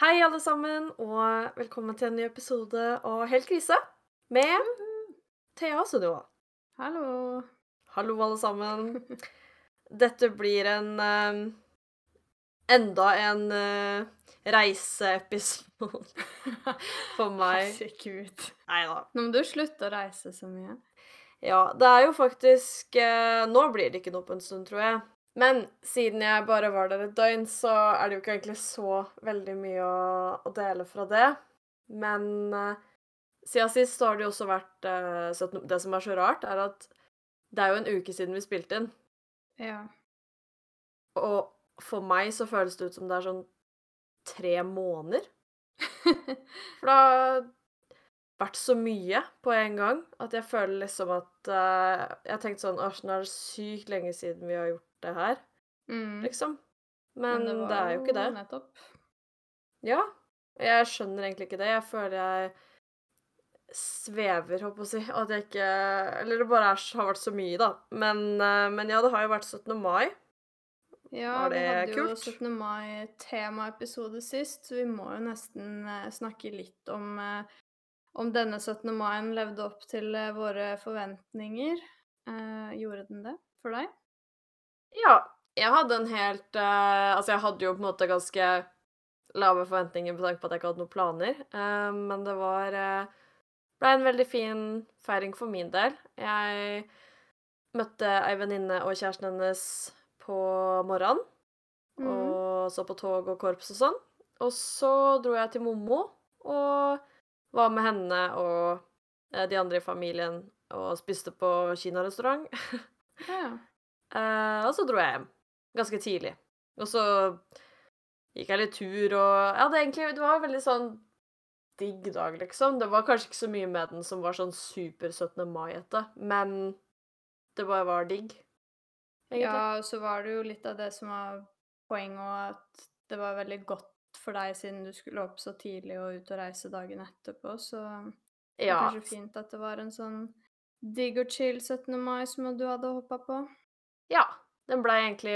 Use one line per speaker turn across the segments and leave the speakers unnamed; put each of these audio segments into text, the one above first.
Hei, alle sammen, og velkommen til en ny episode av Helt krise med Thea Sunniva.
Hallo.
Hallo, alle sammen. Dette blir en um, Enda en uh, reiseepisode for meg.
Herregud.
Nei da.
Nå må du slutte å reise så mye.
Ja, det er jo faktisk uh, Nå blir det ikke noe på en stund, tror jeg. Men siden jeg bare var der et døgn, så er det jo ikke egentlig så veldig mye å, å dele fra det. Men eh, siden sist så har det jo også vært eh, 17 Det som er så rart, er at det er jo en uke siden vi spilte inn.
Ja.
Og for meg så føles det ut som det er sånn tre måneder. For det har vært så mye på en gang at jeg føler liksom at uh, Jeg har tenkt sånn Åh, nå er det sykt lenge siden vi har gjort det her,
Mm.
liksom. Men, det,
det,
er jo ikke det.
Nettopp.
Ja. Jeg skjønner egentlig ikke det. Jeg føler jeg svever, håper jeg å si. At jeg ikke Eller det bare er, har vært så mye, da. Men, eh, men ja, det har jo vært 17. mai.
Ja,
Var
vi
det
hadde jo 17. mai-temaepisode sist, så vi må jo nesten eh, snakke litt om eh, om denne 17. mai levde opp til våre forventninger. Eh, gjorde den det for deg?
Ja. Jeg hadde en helt eh, Altså, jeg hadde jo på en måte ganske lave forventninger med tanke på at jeg ikke hadde noen planer, eh, men det var eh, ble en veldig fin feiring for min del. Jeg møtte ei venninne og kjæresten hennes på morgenen.
mm.
Og så på tog og korps og sånn. Og så dro jeg til Mommo og var med henne og eh, de andre i familien og spiste på kinarestaurant.
Ja.
Eh, og så dro jeg hjem ganske tidlig. Og så gikk jeg litt tur og Ja, det, egentlig, det var en veldig sånn digg dag, liksom. Det var kanskje ikke så mye med den som var sånn super 17. mai-ete, men det bare var digg. Egentlig.
Ja, og så var det jo litt av det som var poenget òg, at det var veldig godt for deg siden du skulle opp så tidlig og ut og reise dagen etterpå, så det
Ja.
var kanskje fint at det var en sånn digg og chill 17. mai som du hadde hoppa på.
Ja. Den blei egentlig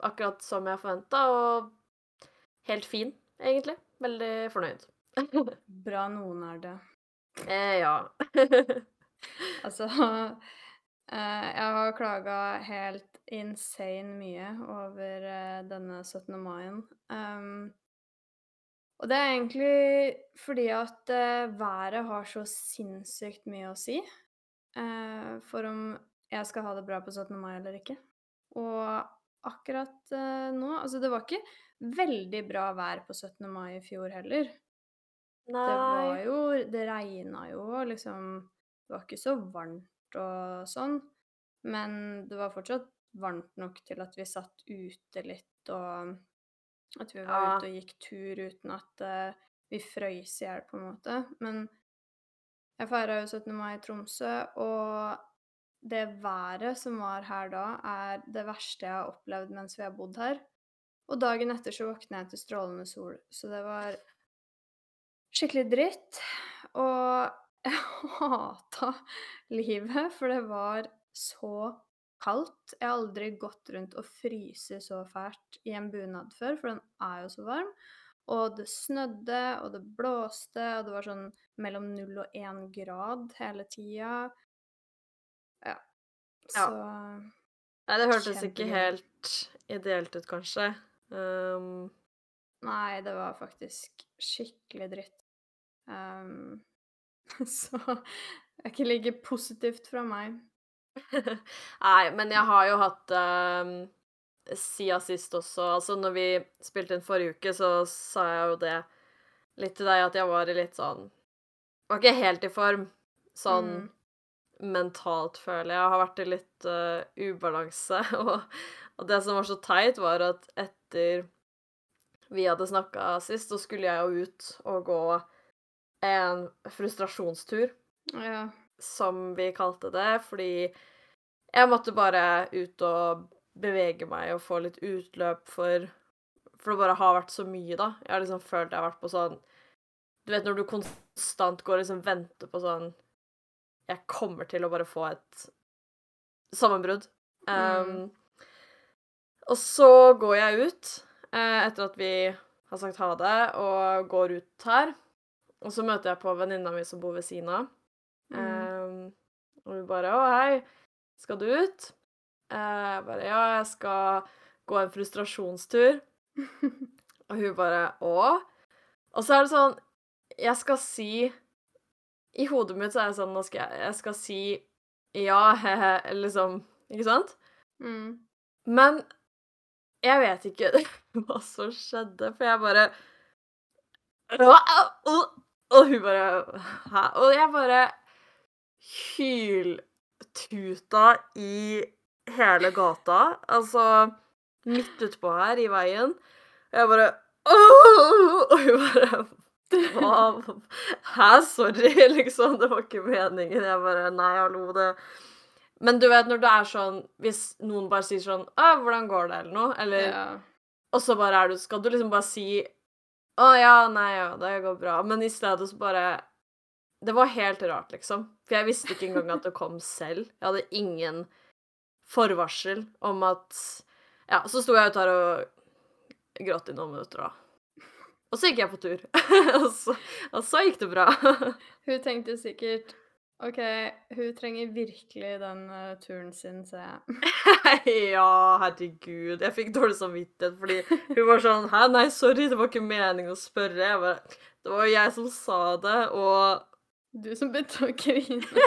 akkurat som jeg forventa, og helt fin, egentlig. Veldig fornøyd.
Bra noen er det.
eh, ja.
Altså eh, Jeg har klaga helt insane mye over eh, denne 17. maien. Um, og det er egentlig fordi at eh, været har så sinnssykt mye å si eh, for om jeg skal ha det bra på 17. mai eller ikke. Og akkurat eh, nå Altså, det var ikke veldig bra vær på 17. mai i fjor heller. Det var jo Det regna jo, liksom Det var ikke så varmt og sånn, men det var fortsatt varmt nok til at vi satt ute litt, og at vi var
Ja.
ute og gikk tur uten at uh, vi frøys i hjel, på en måte. Men jeg feira jo 17. mai i Tromsø, og det været som var her da, er det verste jeg har opplevd mens vi har bodd her. Og dagen etter så våkna jeg til strålende sol, så det var skikkelig dritt. Og jeg hata livet, for det var så kaldt. Jeg har aldri gått rundt og fryse så fælt i en bunad før, for den er jo så varm. Og det snødde, og det blåste, og det var sånn mellom null og én grad hele tida. Ja. Så
Nei, det hørtes ikke helt ideelt ut, kanskje. Um,
Nei, det var faktisk skikkelig dritt. Um... så det er ikke like positivt fra meg.
Nei, men jeg har jo hatt um, Siden sist også Altså, når vi spilte inn forrige uke, så sa jeg jo det litt til deg, at jeg var i litt sånn Var ikke helt i form. Sånn
Mm.
Mentalt, føler jeg. Jeg har vært i litt uh, ubalanse. Og, og det som var så teit, var at etter vi hadde snakka sist, så skulle jeg jo ut og gå en frustrasjonstur
Ja.
som vi kalte det, fordi jeg måtte bare ut og bevege meg og få litt utløp for For det bare har vært så mye, da. Jeg har liksom følt jeg har vært på sånn Du vet når du konstant går og liksom venter på sånn Jeg kommer til å bare få et sammenbrudd. Um,
Mm.
og så går jeg ut, eh, etter at vi har sagt ha det og går ut her. Og så møter jeg på venninna mi som bor ved siden av.
Mm.
Um, og hun bare 'Å, hei, skal du ut?' Eh, Jeg bare 'Ja, jeg skal gå en frustrasjonstur'. Og hun bare 'Å?' Og så er det sånn Jeg skal si I hodet mitt så er det sånn Nå skal jeg, jeg skal si ja, he-he, liksom Ikke sant?
Mm.
Men jeg vet ikke hva som skjedde, for jeg bare Og hun bare Hæ? Og jeg bare hyltuta i hele gata. Altså midt utpå her, i veien. Og jeg bare Og hun bare Hva? Hæ, sorry, liksom. Det var ikke meningen. Jeg bare Nei, hallo, det Men du vet når det er sånn Hvis noen bare sier sånn Å, hvordan går det, eller noe? Eller
Ja.
Og så bare er du Skal du liksom bare si Å ja, nei, ja, det går bra. Men i stedet så bare Det var helt rart, liksom. For jeg visste ikke engang at det kom selv. Jeg hadde ingen forvarsel om at Ja, så sto jeg ute her og gråt i noen minutter, da. Og så gikk jeg på tur. og, så, og så gikk det bra.
Hun tenkte sikkert OK, hun trenger virkelig den uh, turen sin, ser jeg.
ja, herregud. Jeg fikk dårlig samvittighet fordi hun var sånn Hæ, nei, sorry, det var ikke meningen å spørre. Jeg bare Det var jo jeg som sa det, og
Du som begynte å grine.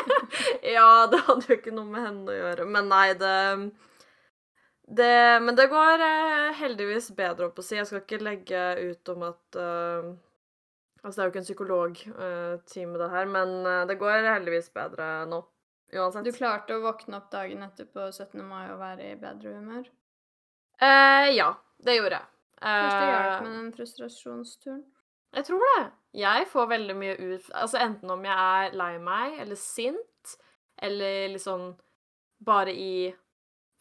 Ja, det hadde jo ikke noe med henne å gjøre. Men nei, det det, men det går eh, heldigvis bedre, opp å si. Jeg skal ikke legge ut om at eh, Altså, det er jo ikke en psykologtime, det her, men eh, det går heldigvis bedre nå. Uansett.
Du klarte å våkne opp dagen etter på 17. mai og være i bedre humør?
Eh, ja, det gjorde jeg.
Kanskje det hjalp
Eh,
med den frustrasjonsturen?
Jeg tror det. Jeg får veldig mye ut Altså enten om jeg er lei meg eller sint, eller liksom bare i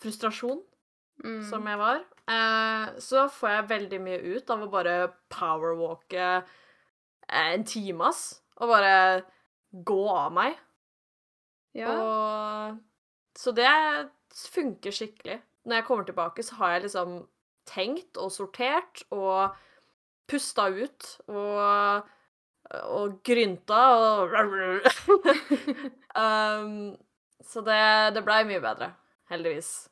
frustrasjon,
Mm.
som jeg var, eh, så får jeg veldig mye ut av å bare powerwalke eh, en time, ass. Og bare gå av meg.
Ja.
Og Så det funker skikkelig. Når jeg kommer tilbake, så har jeg liksom tenkt og sortert og pusta ut og og grynta og um, Så det, det blei mye bedre, heldigvis.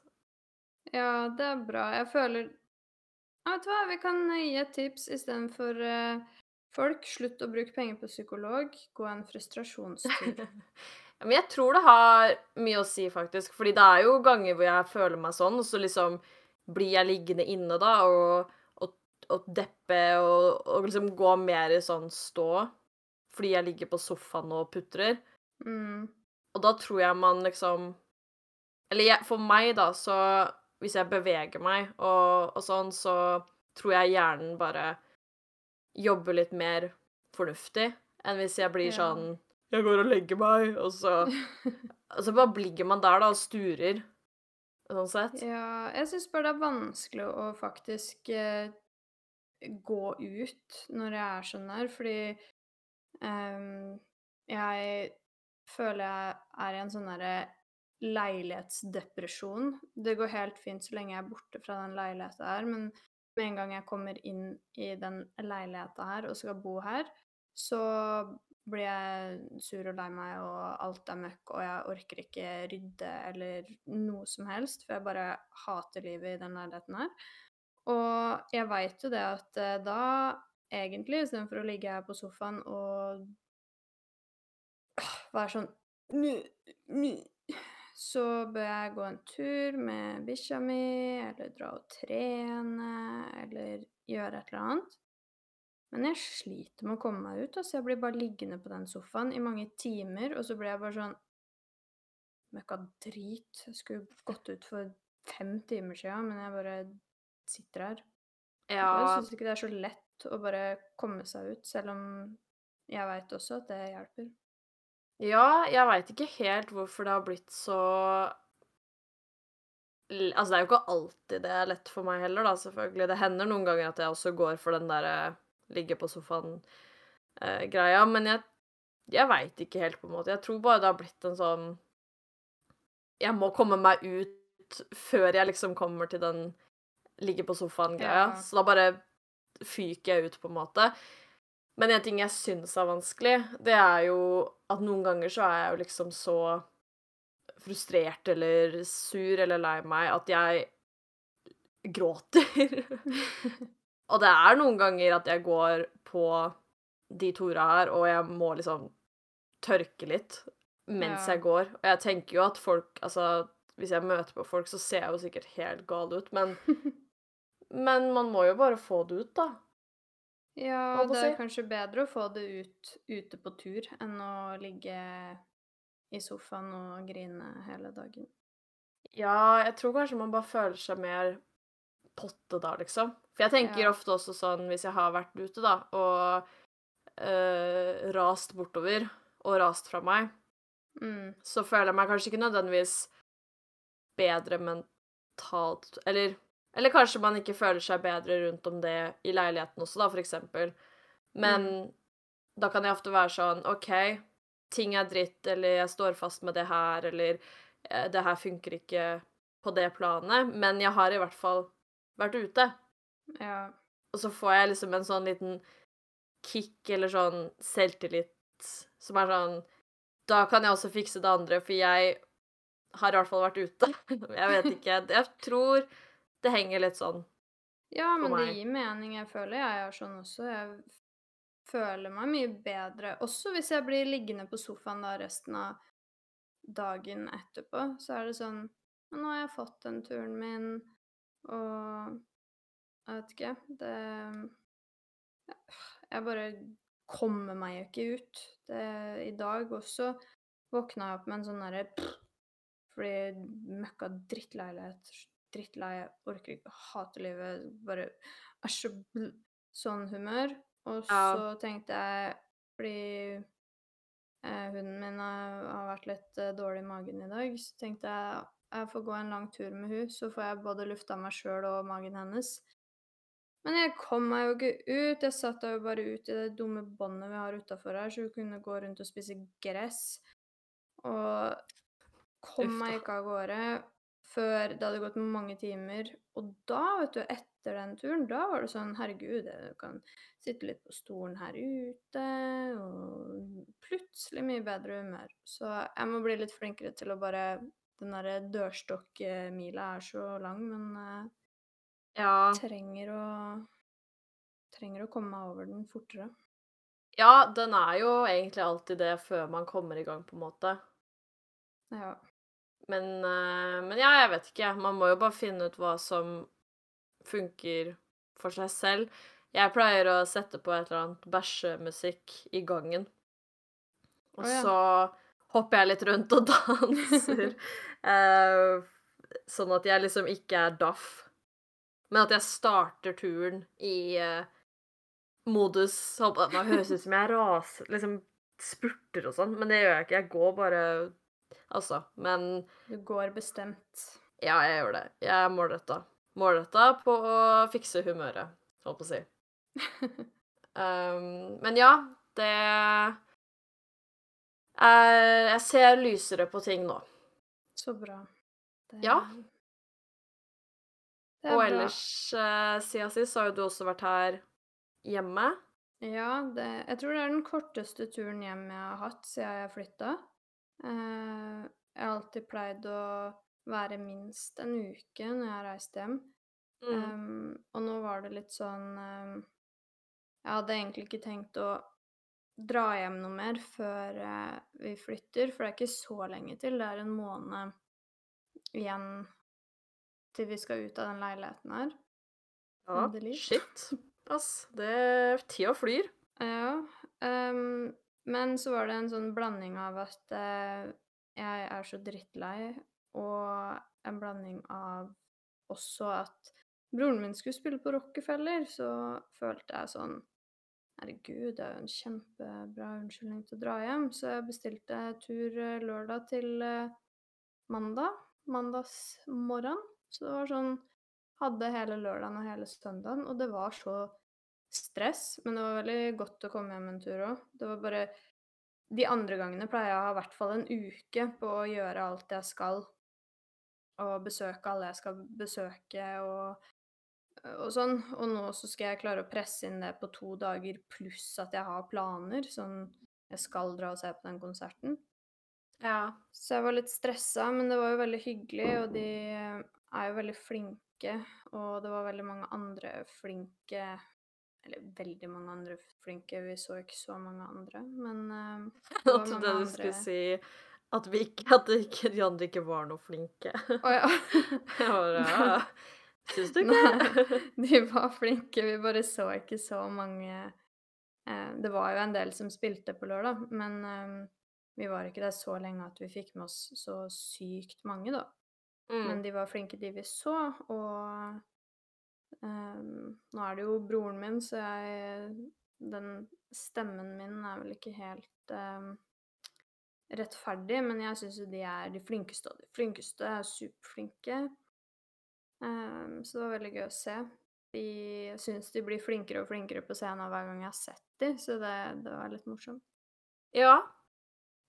Ja, det er bra. Jeg føler ja, Vet du hva, vi kan gi et tips istedenfor uh, folk. Slutt å bruke penger på psykolog. Gå en frustrasjonstur.
Ja, Men jeg tror det har mye å si, faktisk. Fordi det er jo ganger hvor jeg føler meg sånn, og så liksom blir jeg liggende inne da og, og, og deppe og, og liksom gå mer i sånn stå fordi jeg ligger på sofaen og putrer.
Mm.
Og da tror jeg man liksom Eller jeg, for meg, da, så Hvis jeg beveger meg og, og sånn, så tror jeg hjernen bare jobber litt mer fornuftig enn hvis jeg blir
Ja.
sånn Jeg går og legger meg, og så Og så bare ligger man der, da, og sturer. Sånn sett.
Ja, jeg syns bare det er vanskelig å faktisk eh, gå ut når jeg er sånn der, fordi ehm, jeg føler jeg er i en sånn derre leilighetsdepresjon. Det går helt fint så lenge jeg er borte fra den leiligheta her, men med en gang jeg kommer inn i den leiligheta her og skal bo her, så blir jeg sur og lei meg, og alt er møkk, og jeg orker ikke rydde eller noe som helst, for jeg bare hater livet i den leiligheten her. Og jeg veit jo det at eh, da, egentlig, istedenfor å ligge her på sofaen og være sånn så bør jeg gå en tur med bikkja mi, eller dra og trene, eller gjøre et eller annet. Men jeg sliter med å komme meg ut. altså Jeg blir bare liggende på den sofaen i mange timer, og så blir jeg bare sånn Møkka drit. Jeg skulle gått ut for fem timer siden, men jeg bare sitter her. Jeg
Ja,
syns ikke det er så lett å bare komme seg ut, selv om jeg veit også at det hjelper.
Ja jeg veit ikke helt hvorfor det har blitt så Altså, det er jo ikke alltid det er lett for meg heller, da, selvfølgelig. Det hender noen ganger at jeg også går for den derre ligge på sofaen-greia, men jeg, jeg veit ikke helt, på en måte. Jeg tror bare det har blitt en sånn Jeg må komme meg ut før jeg liksom kommer til den ligge på sofaen-greia.
Ja.
Så da bare fyker jeg ut, på en måte. Men en ting jeg syns er vanskelig, det er jo at noen ganger så er jeg jo liksom så frustrert eller sur eller lei meg at jeg gråter. og det er noen ganger at jeg går på de tora her, og jeg må liksom tørke litt mens
Ja.
jeg går. Og jeg tenker jo at folk Altså, hvis jeg møter på folk, så ser jeg jo sikkert helt gal ut, men Men man må jo bare få det ut, da.
Ja, det er kanskje bedre å få det ut ute på tur enn å ligge i sofaen og grine hele dagen.
Ja, jeg tror kanskje man bare føler seg mer potte da, liksom. For jeg tenker
Ja.
ofte også sånn, hvis jeg har vært ute, da, og øh, rast bortover, og rast fra meg,
Mm.
så føler jeg meg kanskje ikke nødvendigvis bedre mentalt Eller, eller kanskje man ikke føler seg bedre rundt om det i leiligheten også, da, for eksempel. Men da kan jeg ofte være sånn OK, ting er dritt, eller jeg står fast med det her, eller eh, det her funker ikke på det planet, men jeg har i hvert fall vært ute.
Ja.
Og så får jeg liksom en sånn liten kick eller sånn selvtillit som er sånn Da kan jeg også fikse det andre, for jeg har i hvert fall vært ute. Jeg vet ikke. Jeg tror det henger litt sånn.
Ja, men det gir mening. Jeg føler jeg er sånn også. Jeg føler meg mye bedre. Også hvis jeg blir liggende på sofaen da resten av dagen etterpå, så er det sånn «Men Nå har jeg fått den turen min, og jeg vet ikke Det Jeg bare kommer meg jo ikke ut. Det, I dag også våkna jeg opp med en sånn derre Fordi møkka drittleilighet, drittlei, orker ikke, hater livet, bare er så sånn humør. Og
Ja.
så tenkte jeg, fordi eh, hunden min har, har vært litt eh, dårlig i magen i dag, så tenkte jeg jeg får gå en lang tur med hun, så får jeg både lufta meg sjøl og magen hennes. Men jeg kom meg jo ikke ut. Jeg satt jo bare ut i det dumme båndet vi har utafor her, så hun kunne gå rundt og spise gress. Og kom meg ikke av gårde før det hadde gått mange timer. Og da, vet du, etter den turen, da var det sånn Herregud, du kan sitte litt på stolen her ute, og plutselig mye bedre humør. Så jeg må bli litt flinkere til å bare Den derre dørstokkmila er så lang, men eh,
Ja.
trenger å trenger å komme meg over den fortere.
ja, den er jo egentlig alltid det før man kommer i gang, på en måte.
Ja.
Men, eh, men ja, jeg vet ikke. Man må jo bare finne ut hva som funker for seg selv. Jeg pleier å sette på et eller annet bæsjemusikk i gangen. Og
oh, ja.
så hopper jeg litt rundt og danser. eh, sånn at jeg liksom ikke er daff. Men at jeg starter turen i eh, modus Det høres ut som jeg raser Liksom spurter og sånn, men det gjør jeg ikke. Jeg går bare Altså. Men
Du går bestemt.
ja, jeg gjør det. Jeg er målretta. Målretta på å fikse humøret, holdt på å si. Um, men ja, det er Jeg ser lysere på ting nå.
Så bra. Det,
Ja.
Det
Og ellers, uh, siden sist, har jo du også vært her hjemme.
Ja, det, jeg tror det er den korteste turen hjem jeg har hatt siden jeg flytta. Eh, jeg har alltid pleid å være minst en uke når jeg har reist hjem.
Mm.
Um, og nå var det litt sånn um, Jeg hadde egentlig ikke tenkt å dra hjem noe mer før uh, vi flytter, for det er ikke så lenge til. Det er en måned igjen til vi skal ut av den leiligheten her.
Ja, shit. Ass, det Tida flyr.
Ja. ehm, men så var det en sånn blanding av at eh, jeg er så drittlei, og en blanding av også at broren min skulle spille på Rockefeller, så følte jeg sånn Herregud, det er jo en kjempebra unnskyldning til å dra hjem. Så jeg bestilte tur eh, lørdag til eh, mandag. Mandagsmorgen. Så det var sånn Hadde hele lørdagen og hele søndagen, og det var så stress. Men det var veldig godt å komme hjem en tur òg. Det var bare De andre gangene pleier jeg å ha i hvert fall en uke på å gjøre alt jeg skal, og besøke alle jeg skal besøke, og og sånn. Og nå så skal jeg klare å presse inn det på to dager, pluss at jeg har planer. Sånn jeg skal dra og se på den konserten.
Ja.
Så jeg var litt stressa, men det var jo veldig hyggelig, og de er jo veldig flinke. Og det var veldig mange andre flinke Eller veldig mange andre flinke, vi så ikke så mange andre, men uh,
Jeg trodde andre du skulle si at, vi ikke, at ikke, de andre ikke var noe flinke.
Å oh, ja.
jeg bare ja. Syns du ikke?
Nei, de var flinke, vi bare så ikke så mange uh, Det var jo en del som spilte på lørdag, men eh, vi var ikke der så lenge at vi fikk med oss så sykt mange, da. Mm. Men de var flinke, de vi så, og um, nå er det jo broren min, så jeg Den stemmen min er vel ikke helt um, rettferdig, men jeg syns jo de er de flinkeste og de flinkeste, er superflinke. Um, så det var veldig gøy å se. De syns de blir flinkere og flinkere på scenen hver gang jeg har sett dem, så det, det var litt morsomt.
Ja,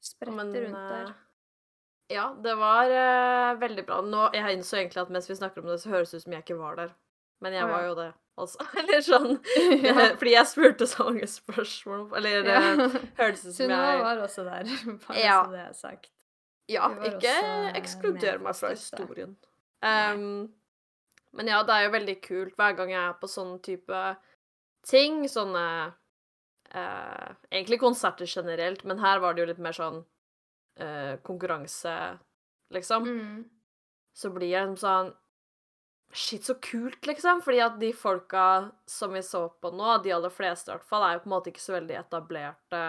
Sprette Men, rundt der. Eh,
ja, det var uh, veldig bra. Nå, jeg innså egentlig at mens vi snakker om det, så høres det ut som jeg ikke var der. Men jeg var jo det, altså. Eller sånn ja. Fordi jeg spurte så mange spørsmål. Eller det ja. hørtes ut som
Sunniva
jeg
var også der, bare ja. så det er sagt.
Ja, ikke ekskluder meg fra historien. Um, men ja, det er jo veldig kult hver gang jeg er på sånn type ting, sånne uh, Egentlig konserter generelt, men her var det jo litt mer sånn uh, konkurranse, liksom.
Mm.
Så blir jeg liksom sånn Shit, så kult, liksom. Fordi at de folka som vi så på nå, de aller fleste i hvert fall, er jo på en måte ikke så veldig etablerte.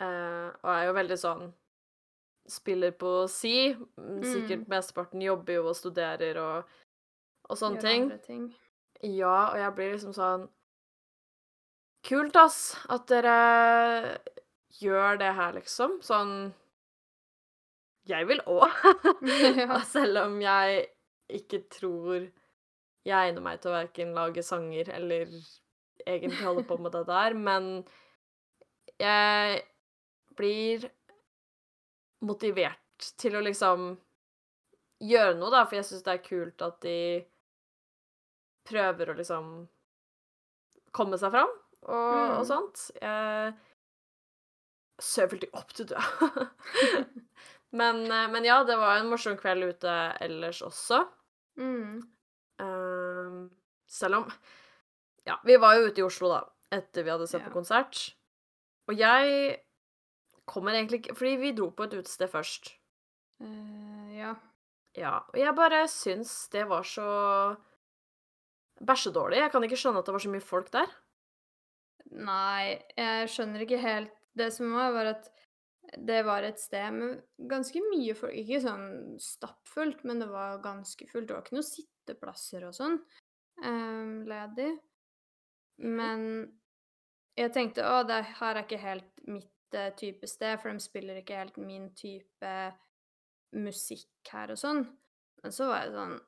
Uh, og er jo veldig sånn Spiller på si. Mm, sikkert mm. mesteparten jobber jo og studerer og, og sånne ting.
ting.
Ja, og jeg blir liksom sånn Kult, ass, at dere gjør det her, liksom. Sånn Jeg vil òg. Selv om jeg ikke tror jeg egner meg til å verken lage sanger eller egentlig holde på med det der, men jeg blir motivert til å liksom gjøre noe, da, for jeg syns det er kult at de prøver å liksom komme seg fram og, mm. og sånt. Jeg veldig opp til død. men, eh, men, ja, det var en morsom kveld ute ellers også.
Mm.
Um, selv om Ja, vi var jo ute i Oslo, da, etter vi hadde sett ja. på konsert. Og jeg kommer egentlig ikke Fordi vi dro på et utested først.
Uh, ja.
Ja. Og jeg bare syns det var så bæsjedårlig. Jeg kan ikke skjønne at det var så mye folk der.
Nei, jeg skjønner ikke helt Det som var, var at det var et sted med ganske mye folk Ikke sånn stappfullt, men det var ganske fullt. Det var ikke noen sitteplasser og sånn um, ledig. Men jeg tenkte å, det her er ikke helt mitt uh, type sted, for de spiller ikke helt min type musikk her og sånn. Men så var jeg sånn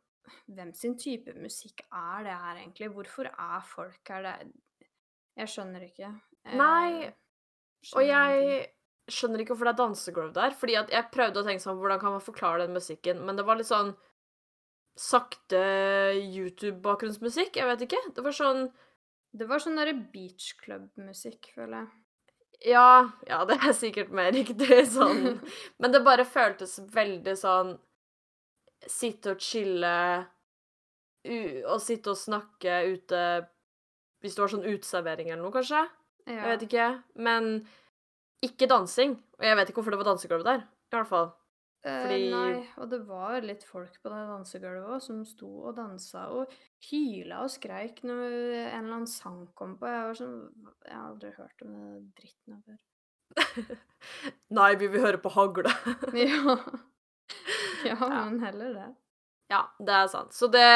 Hvem sin type musikk er det her, egentlig? Hvorfor er folk her? Det, jeg skjønner ikke.
Nei, og jeg skjønner ikke hvorfor det er dansegulv der. Fordi at jeg prøvde å tenke sånn Hvordan kan man forklare den musikken? Men det var litt sånn sakte YouTube-bakgrunnsmusikk. Jeg vet ikke. Det var sånn
Det var sånn derre beach club-musikk, føler jeg.
Ja, ja, det er sikkert mer riktig sånn. Men det bare føltes veldig sånn Sitte og chille og sitte og snakke ute hvis det var sånn uteservering eller noe, kanskje. Ja. Jeg vet ikke. Men ikke dansing. Og jeg vet ikke hvorfor det var dansegulv der, i hvert fall.
Eh, Fordi eh, Nei, og det var litt folk på det dansegulvet òg som sto og dansa og hyla og skreik når en eller annen sang kom på. Jeg var sånn Jeg har aldri hørt om den dritten her før.
nei, vi vil høre på hagle.
ja. ja. men heller det.
Ja, det er sant. Så det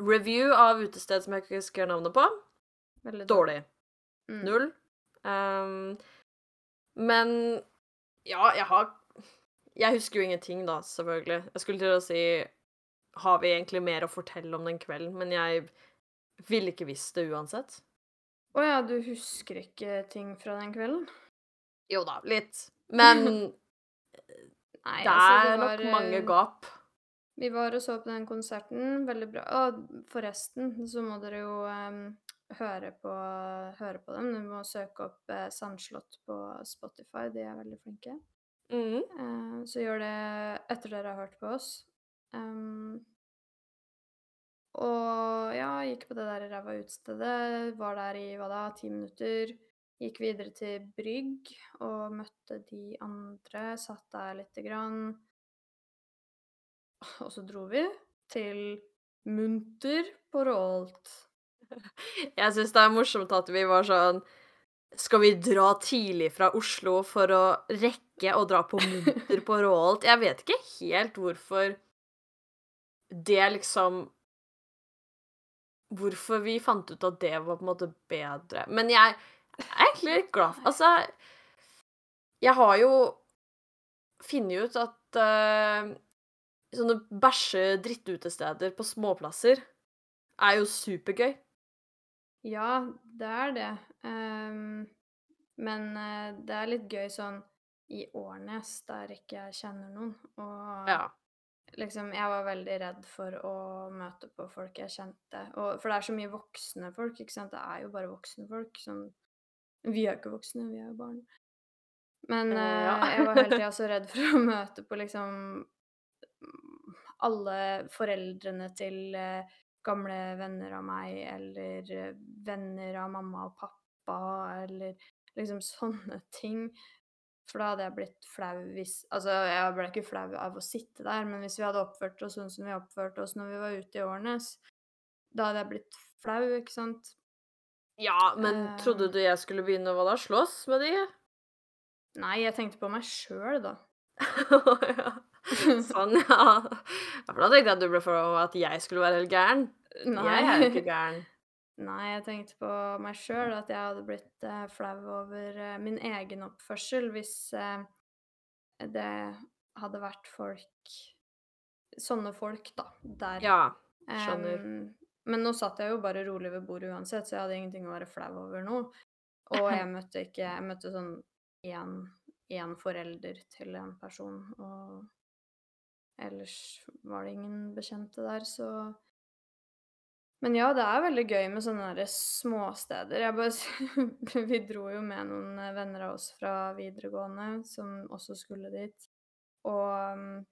Review av utested som jeg ikke husker navnet på. Veldig dårlig. Mm. Null. Um, men ja, jeg har Jeg husker jo ingenting, da, selvfølgelig. Jeg skulle til å si Har vi egentlig mer å fortelle om den kvelden? Men jeg ville ikke visst det uansett.
Å ja, du husker ikke ting fra den kvelden?
Jo da, litt. Men Nei, det altså, er det var, nok mange eh, gap.
Vi var og så på den konserten. Veldig bra. Og forresten så må dere jo em, høre, på, høre på dem. Du må søke opp eh, Sandslott på Spotify. De er veldig flinke.
Mm.
Eh, så gjør det etter dere har hørt på oss. Um, og ja, gikk på det der ræva utestedet. Var der i hva da, ti minutter. Gikk videre til Brygg og møtte de andre. Satt der lite grann. Og så dro vi til Munter på Rålt.
Jeg syns det er morsomt at vi var sånn Skal vi dra tidlig fra Oslo for å rekke å dra på Munter på Råholt? Jeg vet ikke helt hvorfor det liksom Hvorfor vi fant ut at det var på en måte bedre. Men jeg er egentlig litt glad for Altså, jeg har jo funnet ut at uh, sånne bæsje-drittutesteder på småplasser er jo supergøy.
Ja, det er det. Um, men eh, det er litt gøy sånn i Årnes, der ikke jeg kjenner noen. Og
Ja.
liksom, jeg var veldig redd for å møte på folk jeg kjente. Og, for det er så mye voksne folk, ikke sant. Det er jo bare voksne folk. Sånn Vi er ikke voksne, vi er jo barn. Men
Eh,
eh,
ja.
jeg var hele tida så redd for å møte på liksom alle foreldrene til eh, gamle venner av meg, eller eh, venner av mamma og pappa, eller liksom sånne ting. For da hadde jeg blitt flau hvis Altså, jeg ble ikke flau av å sitte der, men hvis vi hadde oppført oss sånn som vi oppførte oss når vi var ute i Årnes, da hadde jeg blitt flau, ikke sant?
Ja, men
uh,
trodde du jeg skulle begynne hva da? Slåss med de?
Nei, jeg tenkte på meg sjøl, da.
ja. Sånn, ja. For da tenkte jeg at du ble for at jeg skulle være helt gæren. Jeg er jo ikke gæren.
Nei, jeg tenkte på meg sjøl, at jeg hadde blitt uh, flau over uh, min egen oppførsel hvis uh, det hadde vært folk Sånne folk, da, der.
Ja, skjønner.
Um, men nå satt jeg jo bare rolig ved bordet uansett, så jeg hadde ingenting å være flau over nå. Og jeg møtte ikke Jeg møtte sånn én, én forelder til en person, og ellers var det ingen bekjente der, så Men ja, det er veldig gøy med sånne der småsteder. Jeg bare Vi dro jo med noen venner av oss fra videregående som også skulle dit, og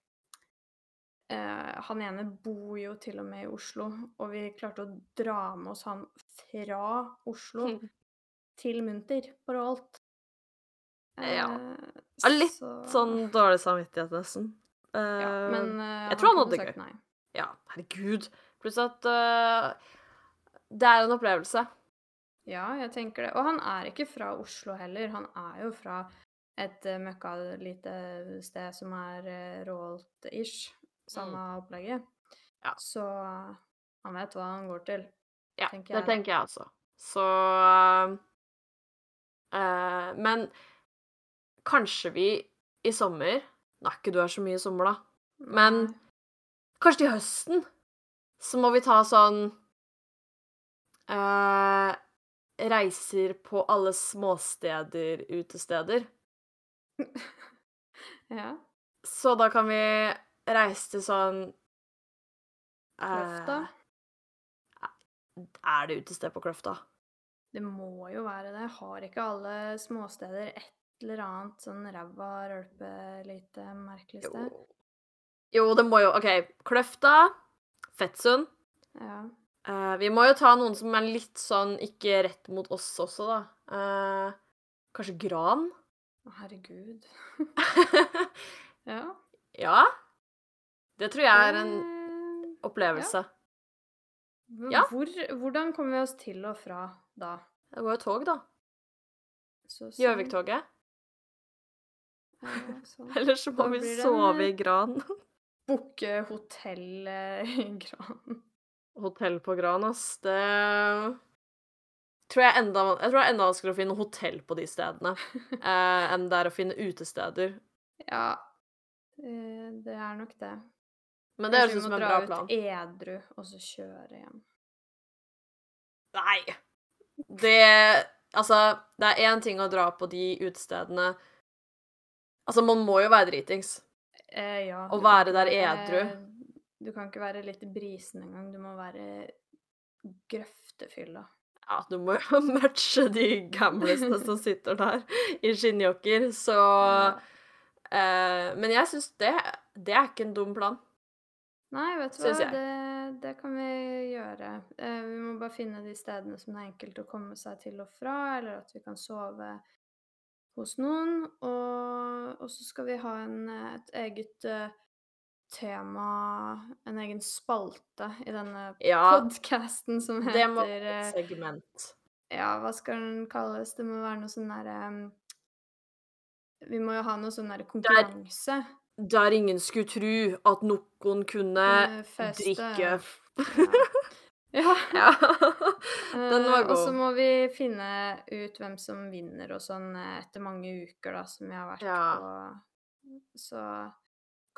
Eh, han ene bor jo til og med i Oslo, og vi klarte å dra med oss han fra Oslo til Munter for alt.
Ja.
Eh,
litt Sånn dårlig samvittighet, nesten.
Ja,
Eh,
men uh,
jeg tror han hadde det gøy. Ja, herregud. Pluss at eh, det er en opplevelse.
Ja, jeg tenker det. Og han er ikke fra Oslo heller. Han er jo fra et uh, møkkalite sted som er uh, Rålt-ish. Samme opplegget.
Mm. Ja.
Så han vet hva han går til.
Ja,
tenker
det tenker jeg også. Så uh, Men kanskje vi i sommer Nå er ikke du her så mye i sommer, da. Men kanskje til høsten så må vi ta sånn eh, Reiser på alle småsteder, utesteder.
Ja.
Så da kan vi reise til sånn eh,
Kløfta.
Er det utested på Kløfta?
Det må jo være det. Har ikke alle småsteder et eller annet sånn ræva, rølpe, lite merkelig sted?
Jo, det må jo OK. Kløfta, Fettsund.
Ja.
Uh, vi må jo ta noen som er litt sånn ikke rett mot oss også, da. Uh, kanskje Gran?
Å, herregud. Ja.
ja. Det tror jeg er en
Eh,
opplevelse. ja.
Hvor, hvordan kommer vi oss til og fra da?
Det går jo tog, da.
Så sånn.
Gjøviktoget.
Sånn.
Eller så må
Da
vi sove i Gran.
Booke hotell eh, i Gran.
Hotell på Gran, ass. Det tror jeg, enda, jeg tror det er enda vanskeligere å finne hotell på de stedene eh, enn det er å finne utesteder.
Ja, eh, det er nok det.
Men det høres ut som en
Kanskje
plan.
vi må dra ut edru, og så kjøre hjem.
Nei. Det Altså, det er én ting å dra på de utestedene Altså, man må jo være dritings.
Eh, ja.
Å være der edru.
Du kan ikke være litt brisen engang. Du må være grøftefylla.
Ja, du må jo matche de gamlesene som sitter der i skinnjakker, så
Ja.
eh, Men jeg syns det, det er ikke en dum plan.
Nei, vet du hva, det, det kan vi gjøre. Eh, vi må bare finne de stedene som det er enkelt å komme seg til og fra, eller at vi kan sove hos noen. Og, og så skal vi ha en, eh, et eget eh, tema, en egen spalte i denne
Ja,
podcasten som
det må
heter
være
eh,
et segment.
Ja, hva skal den kalles? Det må være noe sånn derre Vi må jo ha noe sånn derre konkurranse.
Der ingen skulle tru at noen Kunne
feste.
drikke
Ja.
Ja. Den var god.
Og så må vi finne ut hvem som vinner og sånn eh, etter mange uker da, som vi har vært
Ja.
på. Så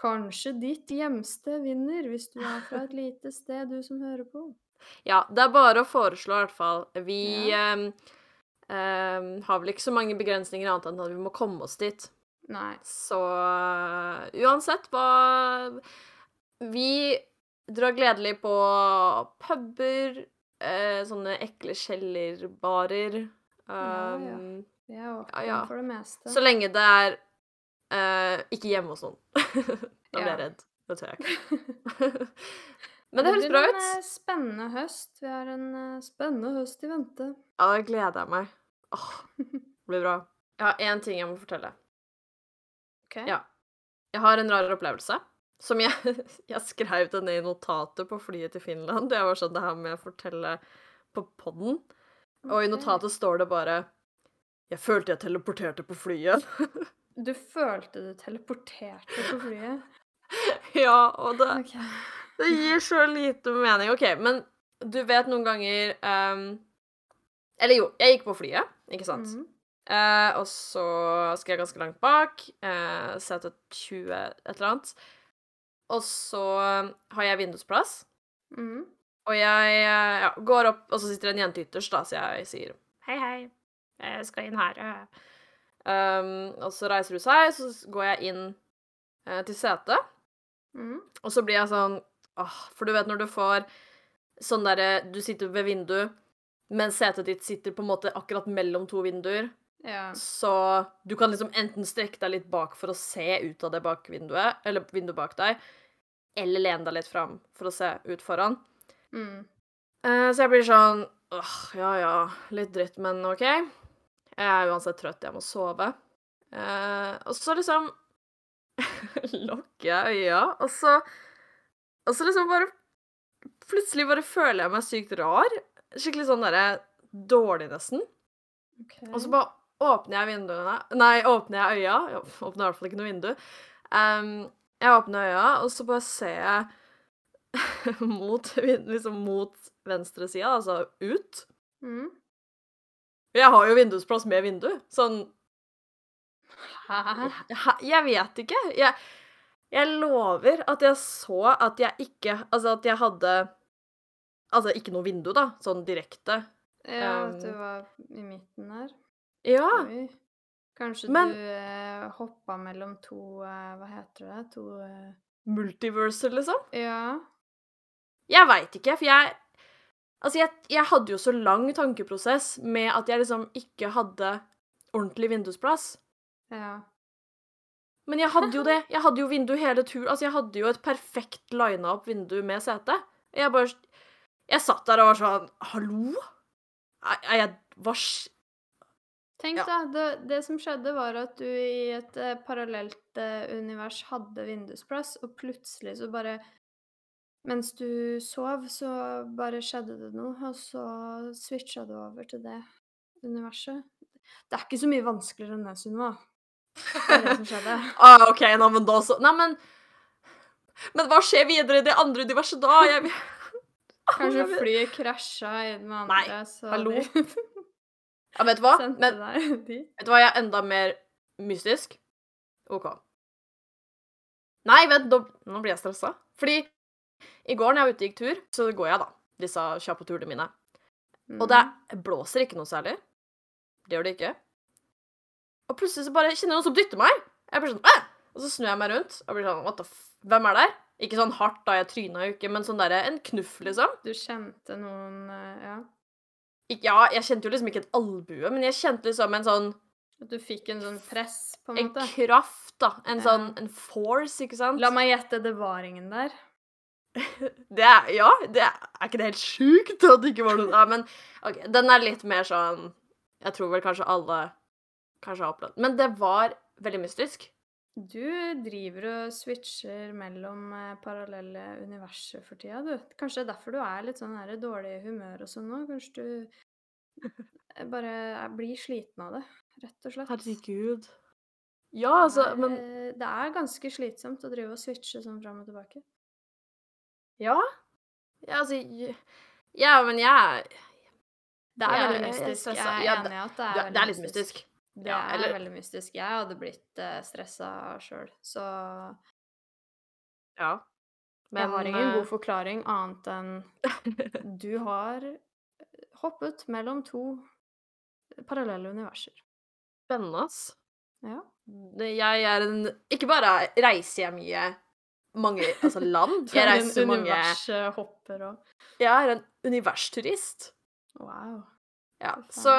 kanskje ditt hjemsted vinner, hvis du er fra et lite sted, du som hører på.
Ja, det er bare å foreslå, i hvert fall. Vi ehm, ehm, har vel ikke så mange begrensninger annet enn at vi må komme oss dit.
Nei.
Så uh, uansett hva Vi drar gledelig på puber, eh, sånne ekle kjellerbarer.
Ja, ja.
Um,
Vi er åpne
Ja, ja.
for det meste.
Så lenge det er eh, ikke hjemme hos noen. da blir jeg redd. Det tør jeg ikke. Men det høres bra
blir en
ut.
eh, spennende høst. Vi har en eh, spennende høst i vente.
Ja, da gleder jeg meg. Åh, det blir bra. Jeg har én ting jeg må fortelle.
Ok?
Ja. Jeg har en rar opplevelse. Som jeg, jeg skrev det ned i notatet på flyet til Finland. Det var sånn det her med å fortelle på podden. Og i notatet står det bare Jeg følte jeg teleporterte på flyet.
Du følte du teleporterte på flyet?
ja, og det,
okay.
det gir så lite mening. OK, men du vet noen ganger um, Eller jo, jeg gikk på flyet, ikke sant?
Mm
-hmm. uh, og så skal jeg ganske langt bak, Uh, Setet 20 et eller annet. Og så har jeg vindusplass,
Mm.
og jeg ja, går opp, og så sitter det en jente ytterst, da, så jeg sier hei, hei, jeg skal inn her. eh». Um, og så reiser hun seg, så går jeg inn uh, til setet,
Mm.
og så blir jeg sånn åh, For du vet når du får sånn derre Du sitter ved vinduet, men setet ditt sitter på en måte akkurat mellom to vinduer.
Ja.
Så du kan liksom enten strekke deg litt bak for å se ut av det bakvinduet, eller vinduet bak deg, eller lene deg litt fram for å se ut foran.
Mm.
Uh, så jeg blir sånn åh, ja ja, litt dritt, men OK. Jeg er uansett trøtt, jeg må sove. Uh, og så liksom lukker jeg øya, og så Og så liksom bare Plutselig bare føler jeg meg sykt rar. Skikkelig sånn derre dårlig, nesten.
Ok.
Og så bare åpner jeg vinduene Nei, åpner jeg øya. Jeg åpner i hvert fall ikke noe vindu. Em, jeg åpner øya, og så bare ser jeg mot, liksom mot venstresida, altså ut.
Mm.
Jeg har jo vindusplass med vindu. Sånn
Hæ?
Hæ? Jeg vet ikke. Jeg, jeg lover at jeg så at jeg ikke Altså at jeg hadde Altså ikke noe vindu, da, sånn direkte.
Ja, at du
Um,
var i midten der.
Ja.
Oi. Kanskje
Men-
du eh, hoppa mellom to eh, Hva heter det? To eh,
Multiversal, liksom.
Ja.
Jeg veit ikke, for jeg Altså, jeg, jeg hadde jo så lang tankeprosess med at jeg liksom ikke hadde ordentlig vindusplass.
Ja.
Men jeg hadde jo det. Jeg hadde jo vindu hele turen. Altså, jeg hadde jo et perfekt lina opp vindu med sete. Jeg bare Jeg satt der og var sånn Hallo? Er, jeg Hva sk...
Tenk
Ja.
da, det, det som skjedde var at du i et eh, parallelt eh, univers hadde vindusplass, og plutselig så bare Mens du sov, så bare skjedde det noe, og så switcha du over til det universet. Det er ikke så mye vanskeligere enn det, Sunniva. Det er det som skjedde.
Ah, OK, nå, men da så Nei, men Men hva skjer videre i det andre universet da? Jeg
Kanskje flyet krasja i den andre,
Nei,
så
hallo? Ja, vet du hva? Men vet du hva jeg er enda mer mystisk? OK. Nei, vent, da, nå blir jeg stressa. Fordi i går når jeg var ute og gikk tur, så går jeg, da. Disse kjappe-turene mine. Og det
Mm.
blåser ikke noe særlig. Det gjør det ikke. Og plutselig så bare kjenner jeg noen som dytter meg. Jeg blir sånn Åh! Og så snur jeg meg rundt og blir sånn What the f... Hvem er der? Ikke sånn hardt, da, jeg tryna jo ikke, men sånn derre en knuff, liksom.
Du kjente noen eh, Ja.
Ja, jeg kjente jo liksom ikke en albue, men jeg kjente liksom en sånn
At du fikk en sånn press, på en
En
måte.
kraft, da. En sånn En force, ikke sant?
La meg gjette, det var ingen der.
Det er Ja, det er, er ikke det helt sjukt at det ikke var noe Ja, men OK, den er litt mer sånn Jeg tror vel kanskje alle kanskje har opplevd Men det var veldig mystisk.
Du driver og switcher mellom eh, parallelle universer for tida, du. Kanskje det er derfor du er litt sånn her dårlig i humør og sånn nå? Kanskje du eh, bare er- blir sliten av det, rett og slett.
Herregud. Ja, altså, men
eh, det er ganske slitsomt å drive og switche sånn fram og tilbake.
Ja. Ja, altså j- Ja, men jeg
Det er veldig
jeg- jeg
mystisk.
stressa.
Jeg er
Ja,
enig i at det er,
det,
veldig
det er litt mystisk.
Det
Ja,
er veldig mystisk. Jeg hadde blitt uh, stressa sjøl, så
Ja.
Men jeg har ingen
eh,
god forklaring annet enn du har hoppet mellom to parallelle universer.
Spennende, ass.
Ja.
Jeg er en Ikke bare reiser jeg mye mange altså land. Jeg reiser mange
Univershopper
Jeg er en universturist.
Wow.
Ja, så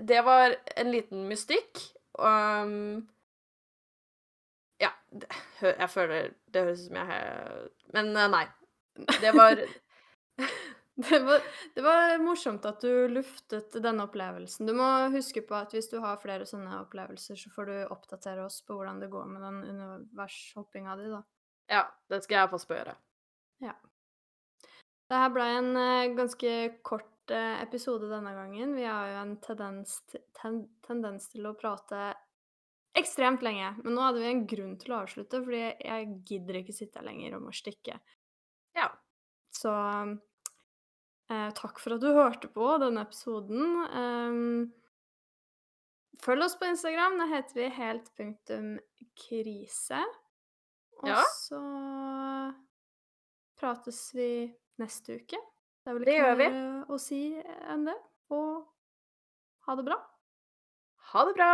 det var en liten mystikk. Um, ja, jeg føler Det høres ut som jeg har Men eh, nei. Det var
Det var, det var morsomt at du luftet denne opplevelsen. Du må huske på at hvis du har flere sånne opplevelser, så får du oppdatere oss på hvordan det går med den univershoppinga di, da.
Ja, det skal jeg passe på å gjøre.
Det her ble en eh, ganske kort episode denne gangen. Vi har jo en tendens, ten, tendens til å prate ekstremt lenge. Men nå hadde vi en grunn til å avslutte, fordi jeg gidder ikke sitte her lenger og må stikke.
Ja.
Så eh, takk for at du hørte på denne episoden. Um, følg oss på Instagram. Da heter vi helt punktum krise. Og
Ja.
så prates vi neste uke. Det er vel ikke mer å si enn det. Og ha det bra.
Ha det bra!